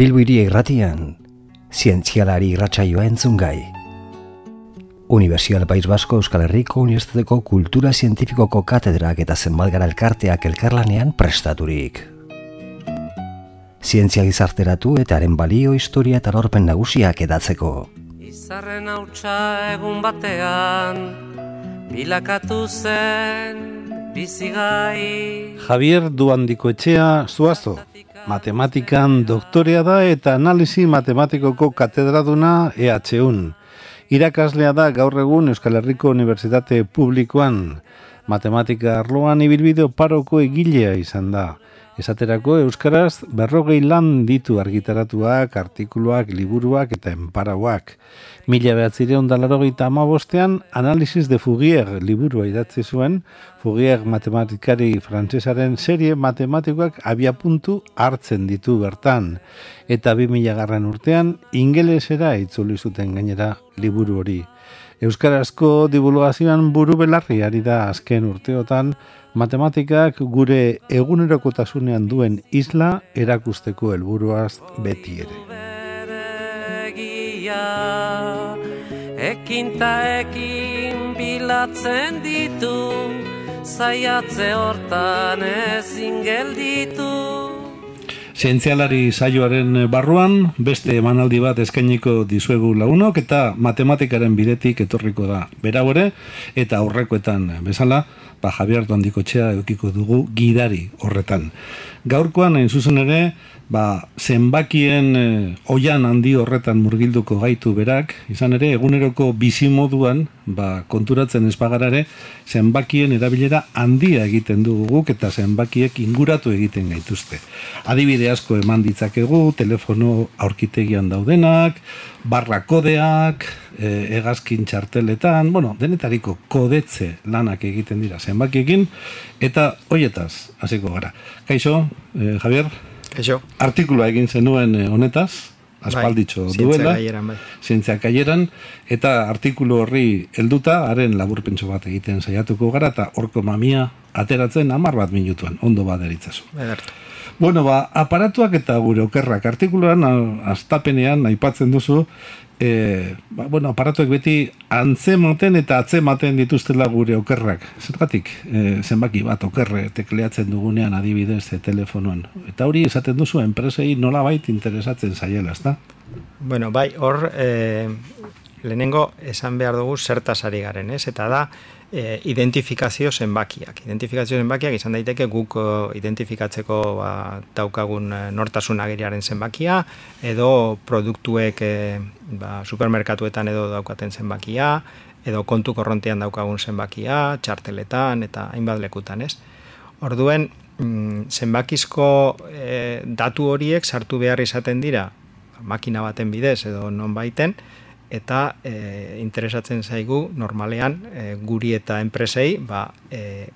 Bilbiri irratian, zientzialari irratsaioa entzun gai. Universial País Basko Euskal Herriko Unibertsitateko Kultura Zientifikoko Katedrak eta zenbat gara elkarteak elkarlanean prestaturik. Zientzia gizarteratu eta haren balio historia eta lorpen nagusiak edatzeko. Izarren hautsa egun batean, bilakatu zen bizigai. Javier Duandiko etxea zuazo, matematikan doktorea da eta analisi matematikoko katedraduna EHUN. Irakaslea da gaur egun Euskal Herriko Unibertsitate Publikoan. Matematika arloan ibilbideo paroko egilea izan da. Esaterako Euskaraz berrogei lan ditu argitaratuak, artikuluak, liburuak eta enparauak. Mila behatzire ondalaro gita amabostean, Analisis de Fugier liburua idatzi zuen, Fugier matematikari frantsesaren serie matematikoak abia puntu hartzen ditu bertan. Eta bi mila garran urtean, ingelesera itzuli zuten gainera liburu hori. Euskarazko divulgazioan buru belarri ari da azken urteotan, matematikak gure egunerokotasunean duen isla erakusteko helburuaz beti ere. Ekin ekin bilatzen ditu, zaiatze hortan ezin gelditu. Zientzialari saioaren barruan, beste emanaldi bat eskainiko dizuegu launok eta matematikaren bidetik etorriko da. Berau ere, eta aurrekoetan bezala, ba, Javier Duandiko txea eukiko dugu gidari horretan. Gaurkoan, hain zuzen ere, ba, zenbakien e, oian handi horretan murgilduko gaitu berak, izan ere, eguneroko bizimoduan, ba, konturatzen espagarare, zenbakien erabilera handia egiten dugu guk eta zenbakiek inguratu egiten gaituzte. Adibide asko eman ditzakegu, telefono aurkitegian daudenak, barra kodeak, e, egazkin txarteletan, bueno, denetariko kodetze lanak egiten dira zenbakiekin, eta hoietaz, hasiko gara. Kaixo, e, Javier? Kaixo. Artikulua egin zenuen eh, honetaz, aspalditxo bai, duela, bai. zientzia kaieran, eta artikulu horri helduta haren laburpentso bat egiten saiatuko gara, eta horko mamia ateratzen amar bat minutuan, ondo baderitzazu. Edertu. Bueno, ba, aparatuak eta gure okerrak artikuluan, astapenean, aipatzen duzu, e, ba, bueno, aparatuek beti antzematen eta atzematen dituztela gure okerrak. Zergatik, e, zenbaki bat okerre tekleatzen dugunean adibidez e, telefonoan. Eta hori esaten duzu enpresei nola bait interesatzen zaiela, ezta? Bueno, bai, hor, e, lehenengo esan behar dugu zertasari garen, ez? Eta da, e, identifikazio zenbakiak. Identifikazio zenbakiak izan daiteke guk identifikatzeko ba, daukagun e, nortasun ageriaren zenbakia, edo produktuek e, ba, supermerkatuetan edo daukaten zenbakia, edo kontu korrontean daukagun zenbakia, txarteletan eta hainbat lekutan, ez? Orduen, mm, zenbakizko e, datu horiek sartu behar izaten dira, makina baten bidez edo non baiten, eta e, interesatzen zaigu normalean e, guri eta enpresei ba, e,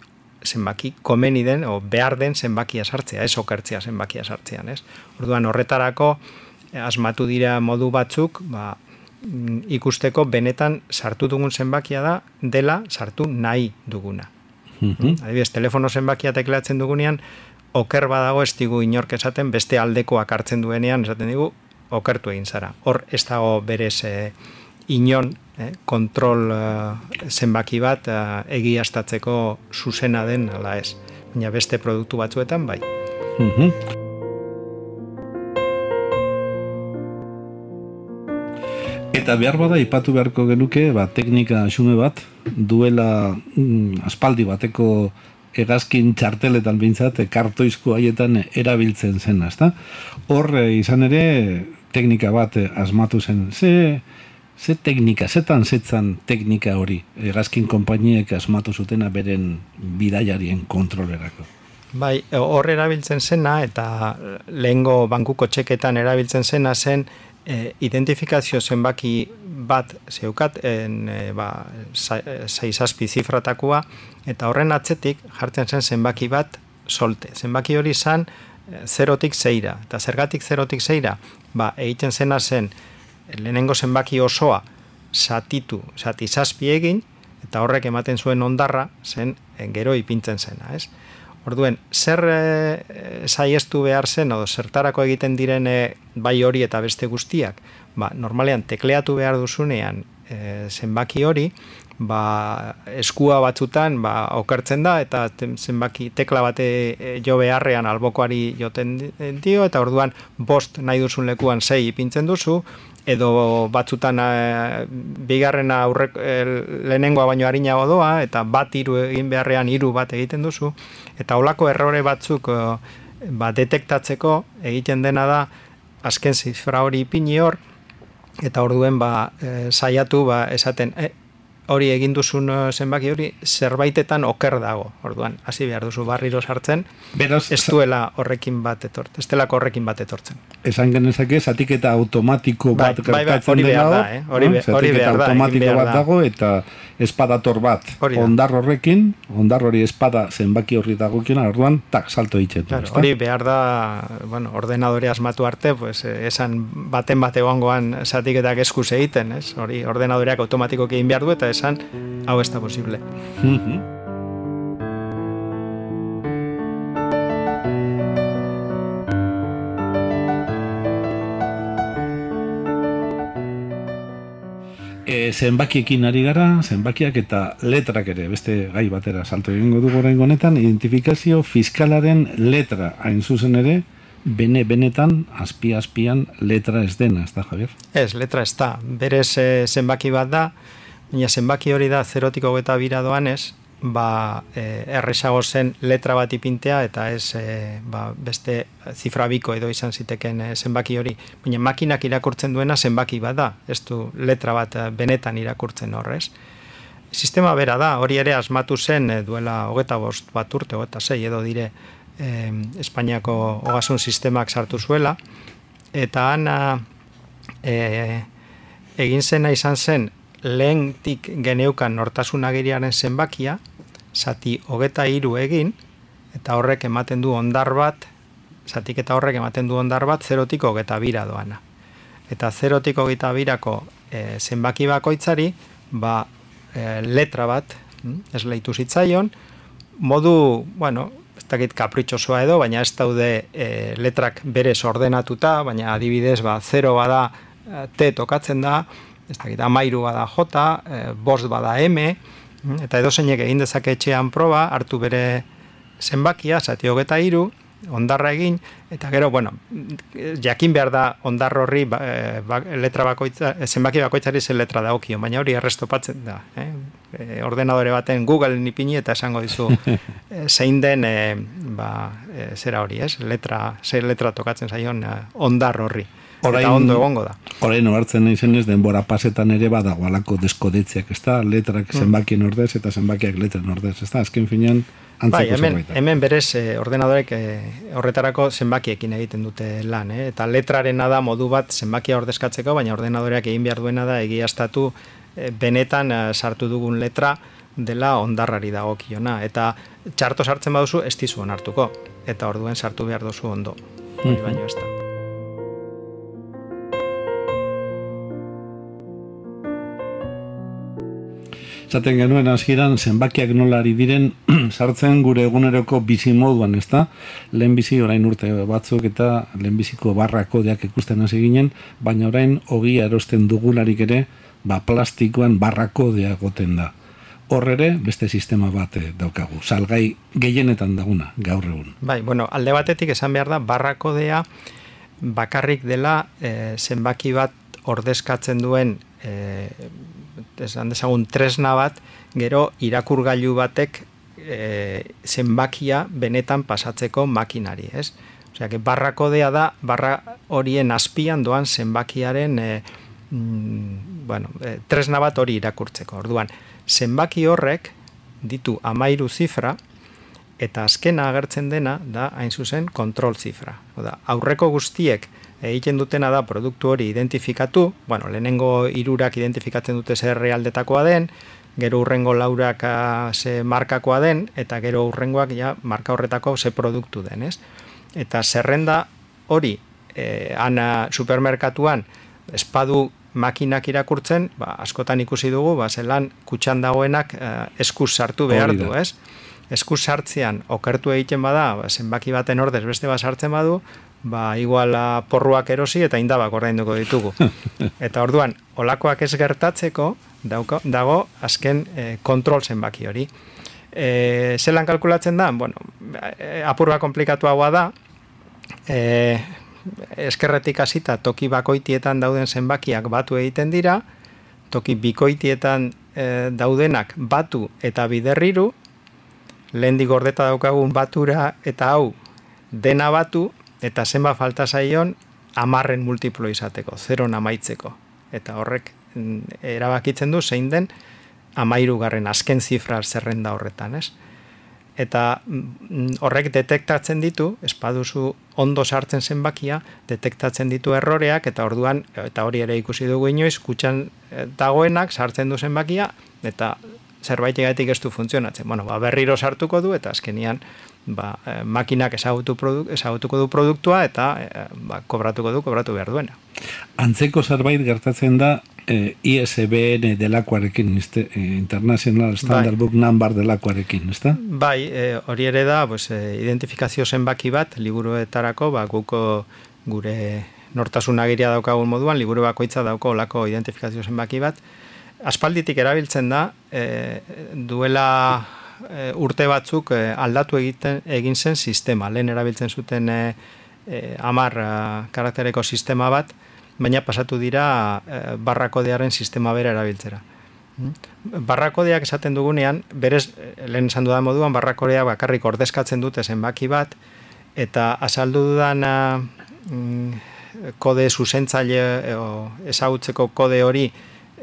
zenbaki komeni den o behar den zenbakia sartzea, ez okertzea zenbakia sartzean, ez? Orduan horretarako asmatu dira modu batzuk, ba, mm, ikusteko benetan sartu dugun zenbakia da dela sartu nahi duguna. Mm Adibidez, telefono zenbakia teklatzen dugunean oker badago ez digu inork esaten beste aldekoak hartzen duenean esaten digu okertu egin zara. Hor ez dago berez e, inon eh, kontrol eh, zenbaki bat eh, egiaztatzeko zuzena den ala ez. Baina beste produktu batzuetan bai. Mhm. Eta behar bada ipatu beharko genuke, ba, teknika xume bat, duela mm, aspaldi bateko egazkin txarteletan bintzat, kartoizko haietan erabiltzen zen, ezta? Hor, izan ere, teknika bat eh, asmatu zen. Ze, ze teknika, zetan zetzan teknika hori, egazkin konpainiek asmatu zutena beren bidaiarien kontrolerako? Bai, hor erabiltzen zena eta lehengo bankuko txeketan erabiltzen zena zen e, identifikazio zenbaki bat zeukat en, e, ba, zaizazpi zifratakua eta horren atzetik jartzen zen zenbaki bat solte. Zenbaki hori zen zerotik zeira. Eta zergatik zerotik zeira, ba, egiten zena zen, lehenengo zenbaki osoa satitu, sati egin, eta horrek ematen zuen ondarra zen gero ipintzen zena, ez? Orduen, zer e, saiestu behar zen, edo zertarako egiten diren bai hori eta beste guztiak, ba, normalean tekleatu behar duzunean e, zenbaki hori, ba, eskua batzutan ba, okertzen da eta zenbaki tekla bate e, jo beharrean albokoari joten dio eta orduan bost nahi duzun lekuan sei ipintzen duzu edo batzutan e, bigarren aurrek e, lehenengoa baino harinago doa eta bat hiru egin beharrean hiru bat egiten duzu eta olako errore batzuk e, ba, detektatzeko egiten dena da azken zifra hori ipini hor eta orduen ba, e, saiatu ba, esaten e, hori egin duzun eh, zenbaki hori zerbaitetan oker dago. Orduan, hasi behar duzu barriro sartzen, Beraz, ez duela horrekin bat etortzen, ez delako horrekin bat etortzen. Esan genezake, zatiketa automatiko bai, bat bai, bai, hori behar da, eh? hori, be, hori behar da, automatiko bat dago, eta espadator bat ondar horrekin, ondar hori espada zenbaki horri dagokiona, orduan, tak, salto hitzetu. Claro, hori behar da, bueno, ordenadore asmatu arte, pues, eh, esan baten bate egongoan zatiketak eskuz egiten, ez? Hori ordenadoreak automatikoki egin behar du, eta esan, hau ez da posible. E, zenbakiekin ari gara, zenbakiak eta letrak ere, beste gai batera salto egingo dugu orain honetan, identifikazio fiskalaren letra hain zuzen ere, bene benetan azpi azpian letra ez dena, ez da, Javier? Ez, letra ez da. Berez eh, zenbaki bat da, Baina zenbaki hori da zerotiko eta bira doanez, ba, e, erresago zen letra bat ipintea eta ez e, ba, beste zifra biko edo izan ziteken e, zenbaki hori. Baina makinak irakurtzen duena zenbaki bat da, ez du letra bat e, benetan irakurtzen horrez. Sistema bera da, hori ere asmatu zen e, duela hogeta bost bat urte, hogeta zei edo dire e, Espainiako hogasun sistemak sartu zuela, eta ana e, egin zena izan zen lehentik geneukan nortasun agiriaren zenbakia, zati hogeta hiru egin, eta horrek ematen du ondar bat, zatik eta horrek ematen du ondar bat, zerotik hogeta bira doana. Eta zerotik hogeta birako e, zenbaki bakoitzari, ba, e, letra bat, hm, ez lehitu zitzaion, modu, bueno, ez dakit kapritxosoa edo, baina ez daude e, letrak berez ordenatuta, baina adibidez, ba, zero bada, T tokatzen da, ez dakit, amairu bada J, e, bost bada M, eta edo zeinek egin dezake etxean proba, hartu bere zenbakia, zati hogeta iru, ondarra egin, eta gero, bueno, jakin behar da ondar horri ba, e, ba, letra bakoitza, zenbaki bakoitzari zen letra da okio, baina hori errestopatzen da. Eh? E, ordenadore baten Google nipini eta esango dizu zein den e, ba, e, zera hori, ez? Letra, zein letra tokatzen zaion ondar horri orain, eta ondo egongo da. Orain ohartzen nahi zenez, denbora pasetan ere badago alako deskodetziak, ez da? Letrak mm. zenbakien ordez eta zenbakiak letren ordez, ez da? Azken finean, Bai, hemen, hemen berez eh, ordenadorek eh, horretarako zenbakiekin egiten dute lan, eh? eta letraren da modu bat zenbakia ordezkatzeko, baina ordenadoreak egin behar duena da egiaztatu eh, benetan eh, sartu dugun letra dela ondarrari dagokiona eta txarto sartzen baduzu ez dizu hartuko eta orduen sartu behar duzu ondo, mm baino ez da. Zaten genuen hasieran zenbakiak nolari diren sartzen gure eguneroko bizi moduan, ezta? Lehen bizi orain urte batzuk eta lehenbiziko barra kodeak ikusten hasi ginen, baina orain ogia erosten dugularik ere, ba plastikoan barra kodea goten da. Hor ere, beste sistema bat eh, daukagu. Salgai gehienetan daguna, gaur egun. Bai, bueno, alde batetik esan behar da, barra kodea bakarrik dela e, zenbaki bat ordezkatzen duen e, esan dezagun tresna bat, gero irakurgailu batek e, zenbakia benetan pasatzeko makinari, ez? Osea, que barra kodea da, barra horien azpian doan zenbakiaren e, mm, bueno, e, tresna bat hori irakurtzeko. Orduan, zenbaki horrek ditu amairu zifra, eta azkena agertzen dena da hain zuzen kontrol zifra. Oda, aurreko guztiek egiten dutena da produktu hori identifikatu, bueno, lehenengo irurak identifikatzen dute zer realdetakoa den, gero urrengo laurak ze markakoa den, eta gero urrengoak ja marka horretako ze produktu den, ez? Eta zerrenda hori, e, ana supermerkatuan, espadu makinak irakurtzen, ba, askotan ikusi dugu, ba, zelan kutsan dagoenak e, eskuz sartu behar du, ez? Esku sartzean okertu egiten bada, ba, zenbaki baten ordez beste bat sartzen badu, ba, iguala porruak erosi eta indabak ordainduko ditugu. Eta orduan, olakoak ez gertatzeko, dauko, dago azken e, kontrol zenbaki hori. E, zelan kalkulatzen da? Bueno, e, apurba komplikatu hau da, e, eskerretik hasita toki bakoitietan dauden zenbakiak batu egiten dira, toki bikoitietan e, daudenak batu eta biderriru, lehendik gordeta daukagun batura eta hau dena batu, eta zenba falta zaion amarren multiplo izateko, zero namaitzeko. Eta horrek mm, erabakitzen du zein den amairu garren azken zifra zerrenda horretan, ez? Eta mm, horrek detektatzen ditu, espaduzu ondo sartzen zenbakia, detektatzen ditu erroreak, eta orduan, eta hori ere ikusi dugu inoiz, kutxan eh, dagoenak sartzen du zenbakia, eta zerbait egatik ez du funtzionatzen. Bueno, ba, berriro sartuko du, eta azkenian ba, eh, makinak ezagutu produk, ezagutuko du produktua eta eh, ba, kobratuko du, kobratu behar duena. Antzeko zerbait gertatzen da eh, ISBN delakoarekin, este, eh, International Standard bai. Book Number delakoarekin, ez da? Bai, eh, hori ere da, pues, eh, identifikazio zenbaki bat, liburuetarako, ba, guko gure nortasun agiria daukagun moduan, liburu bakoitza dauko olako identifikazio zenbaki bat, aspalditik erabiltzen da, eh, duela e, urte batzuk e, aldatu egiten egin zen sistema. Lehen erabiltzen zuten e, e, amar karaktereko sistema bat, baina pasatu dira e, barrakodearen sistema bera erabiltzera. Mm? Barrakodeak esaten dugunean, berez, lehen esan dudan moduan, barrakodea bakarrik ordezkatzen dute zenbaki bat, eta azaldu dudan mm, kode zuzentzaile ezagutzeko kode hori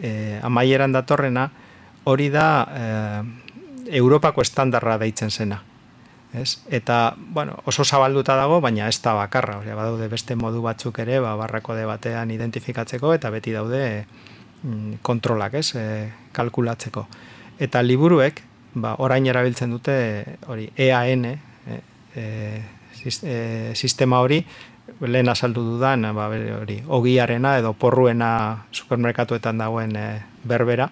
e, amaieran datorrena, hori da Europako estandarra deitzen zena. Ez? Eta, bueno, oso zabalduta dago, baina ez da bakarra. Osea, badaude beste modu batzuk ere, ba, barrako de batean identifikatzeko, eta beti daude mm, kontrolak, ez? E, kalkulatzeko. Eta liburuek, ba, orain erabiltzen dute, hori, EAN, e, e, sistema hori, lehen azaldu dudan, ba, hori, ogiarena edo porruena supermerkatuetan dagoen e, berbera,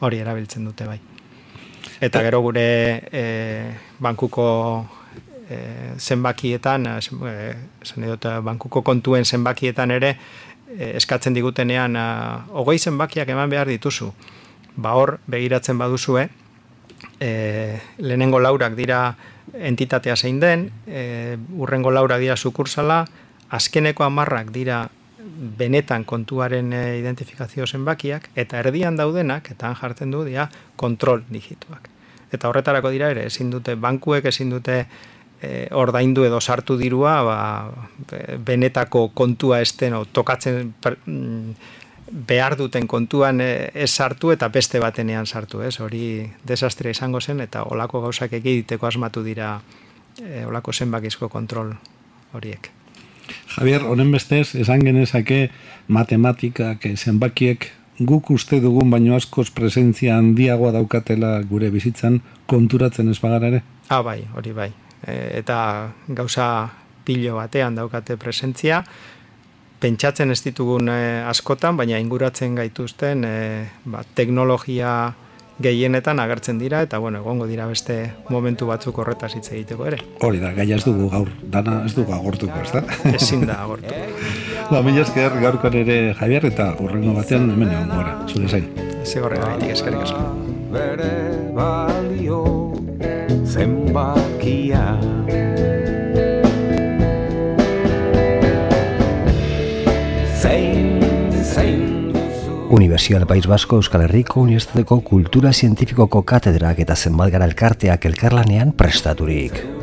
hori erabiltzen dute bai. Eta gero gure e, bankuko e, zenbakietan, e, dut, bankuko kontuen zenbakietan ere, e, eskatzen digutenean, a, ogoi zenbakiak eman behar dituzu. Ba hor, begiratzen baduzue, e, lehenengo laurak dira entitatea zein den, e, urrengo laurak dira sukursala, azkeneko amarrak dira benetan kontuaren e, identifikazio zenbakiak eta erdian daudenak eta han jartzen du dira kontrol digituak. Eta horretarako dira ere ezin dute bankuek ezin dute e, ordaindu edo sartu dirua ba, benetako kontua esten o tokatzen mm, behar duten kontuan e, ez sartu eta beste batenean sartu, ez? Hori desastrea izango zen eta olako gauzak egiteko asmatu dira e, olako zenbakizko kontrol horiek. Javier, honen bestez, esan genezake matematikak, zenbakiek guk uste dugun baino askoz presentzia handiagoa daukatela gure bizitzan konturatzen ez bagara ere? Ah, bai, hori bai. E, eta gauza pilo batean daukate presentzia, pentsatzen ez ditugun e, askotan, baina inguratzen gaituzten e, ba, teknologia gehienetan agertzen dira eta bueno, egongo dira beste momentu batzuk horretaz hitz egiteko ere. Hori da, gaia ez dugu gaur, dana ez dugu agortuko, ez da? Ezin da agortu. ba, mila esker gaurkoan ere Javier eta urrengo batean hemen egon gora, zure zain. Zigorre, gaitik eskerrik asko. Bere balio zenbakia Universidad País Vasco Euskal Herriko Unibertsitateko Kultura Zientifikoko Katedrak eta zenbat gara elkarteak elkarlanean prestaturik.